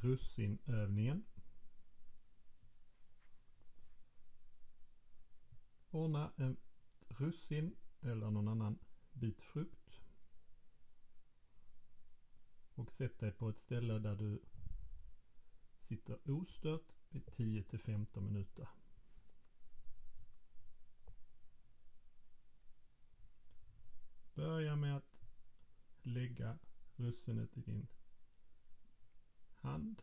russinövningen. Ordna en russin eller någon annan bit frukt. Och sätt dig på ett ställe där du sitter ostört i 10 till 15 minuter. Börja med att lägga russinet i din hand.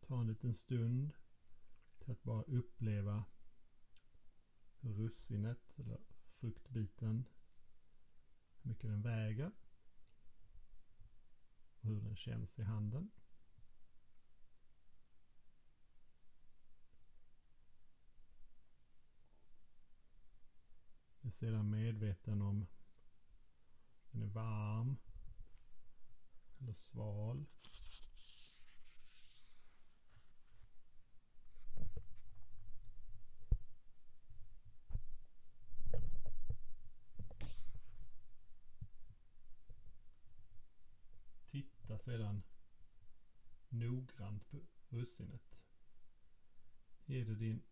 Ta en liten stund till att bara uppleva hur russinet eller fruktbiten, hur mycket den väger och hur den känns i handen. är sedan medveten om varm eller sval. Titta sedan noggrant på russinet. Ge det din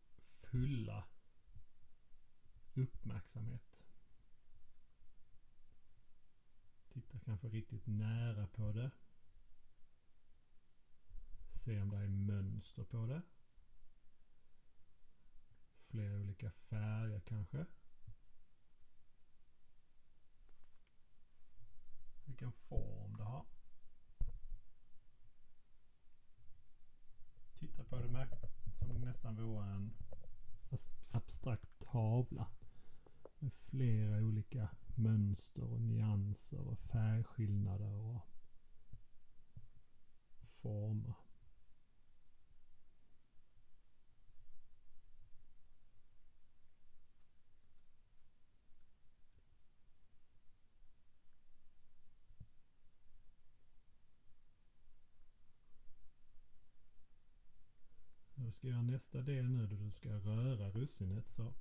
fulla uppmärksamhet. Titta kanske riktigt nära på det. Se om det är mönster på det. Flera olika färger kanske. Vilken form det har. Titta på det som nästan vore en abstrakt tavla med flera olika mönster och nyanser och färgskillnader och former. Du ska göra nästa del nu då du ska röra russinet så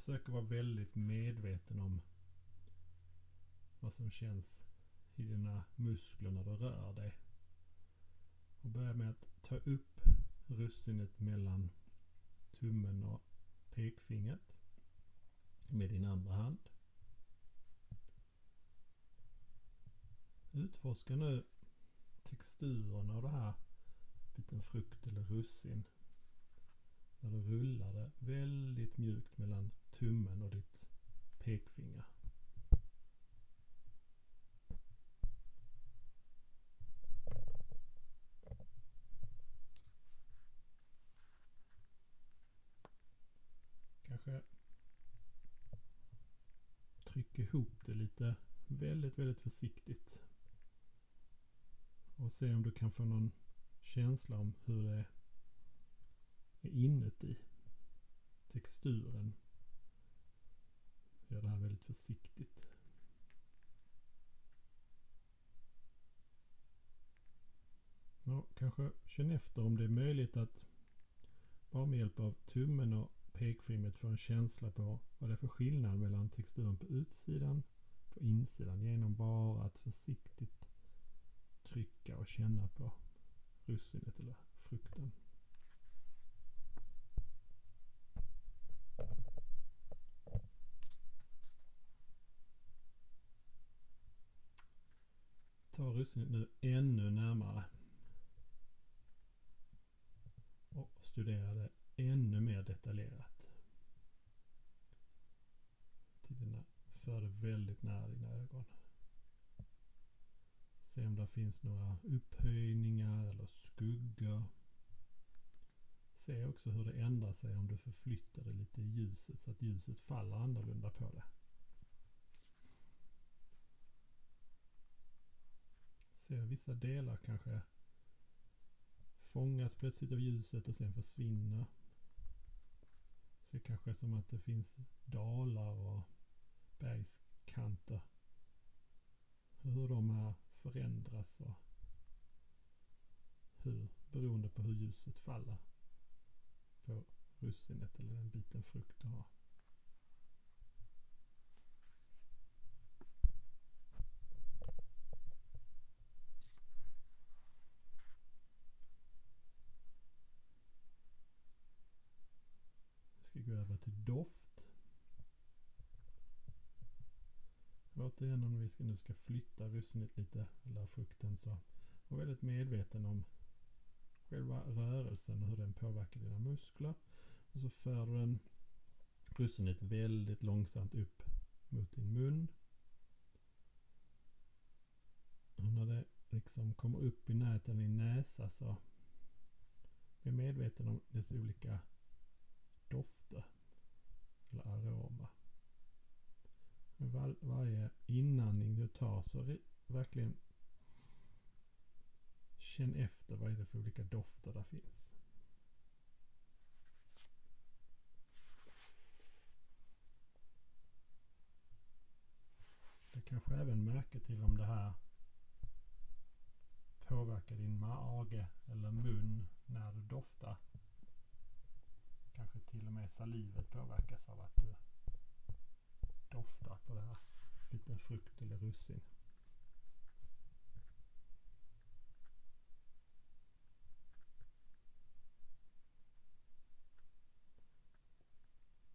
försöker vara väldigt medveten om vad som känns i dina muskler när du rör dig. Och börja med att ta upp russinet mellan tummen och pekfingret med din andra hand. Utforska nu texturen av det här biten frukt eller russin. När du rullar det väldigt mjukt mellan tummen och ditt pekfinger. Kanske tryck ihop det lite väldigt, väldigt försiktigt. Och se om du kan få någon känsla om hur det är inuti. Texturen Gör det här väldigt försiktigt. Ja, kanske känn efter om det är möjligt att bara med hjälp av tummen och pekfingret få en känsla på vad det är för skillnad mellan texturen på utsidan och på insidan genom bara att försiktigt trycka och känna på russinet eller frukten. Ta russinet nu ännu närmare. Och studera det ännu mer detaljerat. Till dina, för det väldigt nära dina ögon. Se om det finns några upphöjningar eller skuggor. Se också hur det ändrar sig om du förflyttar det lite i ljuset så att ljuset faller annorlunda på det. Ser vissa delar kanske fångas plötsligt av ljuset och sen försvinner. Ser kanske som att det finns dalar och bergskanter. Hur de här förändras och hur, beroende på hur ljuset faller på russinet eller den biten frukt du har. Över till doft. Återigen om vi nu ska flytta russinet lite, eller frukten, så var väldigt medveten om själva rörelsen och hur den påverkar dina muskler. Och så för du den russinet väldigt långsamt upp mot din mun. Och när det liksom kommer upp i näten i näsa så bli medveten om dess olika eller aroma. Var, varje inandning du tar så verkligen känn efter vad är det för olika dofter där finns. Du kanske även märker till om det här påverkar din mage eller mun när du doftar. Kanske till och med salivet påverkas av att du doftar på det här liten frukt eller russin.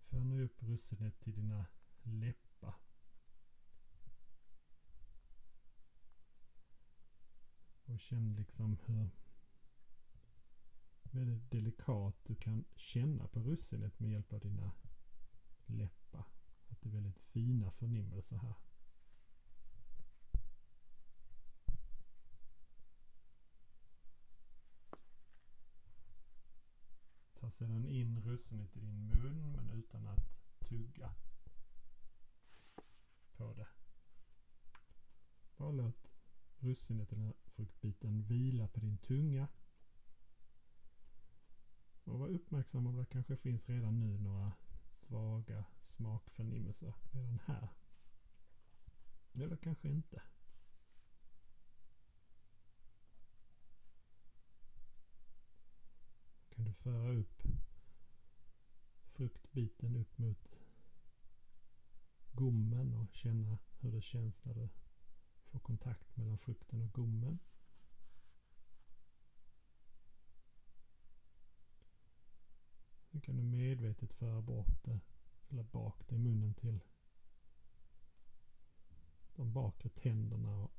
För nu upp russinet till dina läppar. Och känn liksom hur väldigt delikat du kan känna på russinet med hjälp av dina läppar. Att det är väldigt fina förnimmelser här. Ta sedan in russinet i din mun men utan att tugga på det. Bara låt russinet eller fruktbiten vila på din tunga. Och var uppmärksam om det kanske finns redan nu några svaga smakförnimmelser redan här. Eller kanske inte. Kan du föra upp fruktbiten upp mot gommen och känna hur det känns när du får kontakt mellan frukten och gommen. Nu kan du medvetet föra bort det, eller bak det i munnen till de bakre tänderna och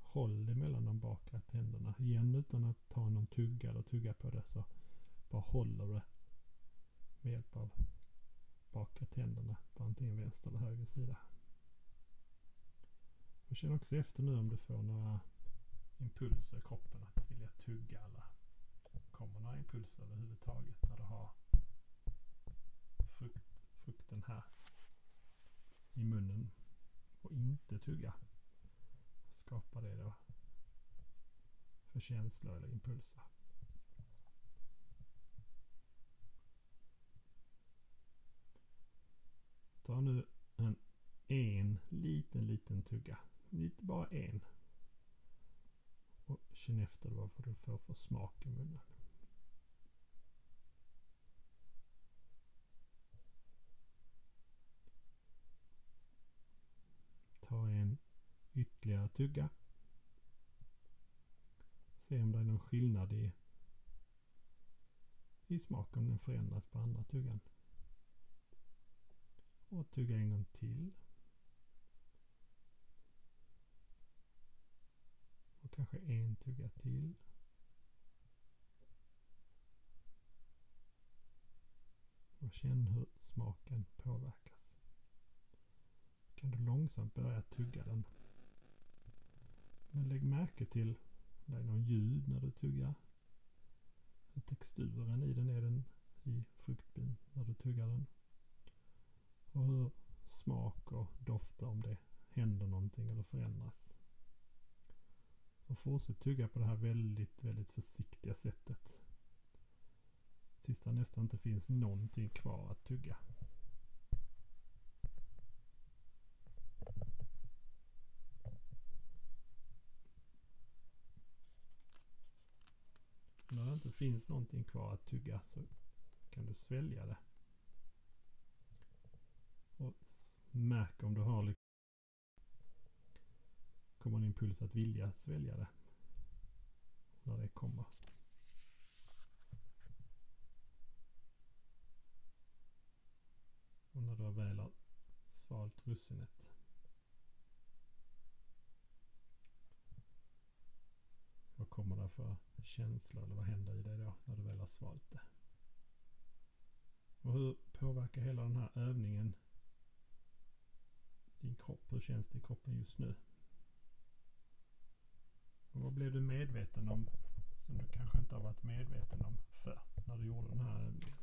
håll det mellan de bakre tänderna. Igen utan att ta någon tugga eller tugga på det så bara håller det med hjälp av bakre tänderna på antingen vänster eller höger sida. Och känn också efter nu om du får några impulser i kroppen att vilja tugga eller kommer några impulser överhuvudtaget när du har frukten här i munnen och inte tugga. Skapar det då för känslor eller impulser? Ta nu en, en liten, liten tugga. Lite, bara en. Och känn efter vad du får för smak i munnen. Ta en att tugga. Se om det är någon skillnad i, i smak om den förändras på andra tuggan. Och tugga en gång till. Och kanske en tugga till. Och känn hur smaken påverkas. Kan du långsamt börja tugga den. Men lägg märke till om det är någon ljud när du tuggar. Hur texturen i den är den i fruktbin när du tuggar den. Och hur smak och dofter om det händer någonting eller förändras. Och fortsätt tugga på det här väldigt, väldigt försiktiga sättet. Tills det nästan inte finns någonting kvar att tugga. När det inte finns någonting kvar att tugga så kan du svälja det. Och märk om du har kommer en impuls att vilja svälja det. När det kommer. Och när du väl har svalt russinet. Vad kommer det för känsla eller vad händer i dig då när du väl har svalt det? Och hur påverkar hela den här övningen din kropp? Hur känns det i kroppen just nu? Och vad blev du medveten om som du kanske inte har varit medveten om för när du gjorde den här övningen?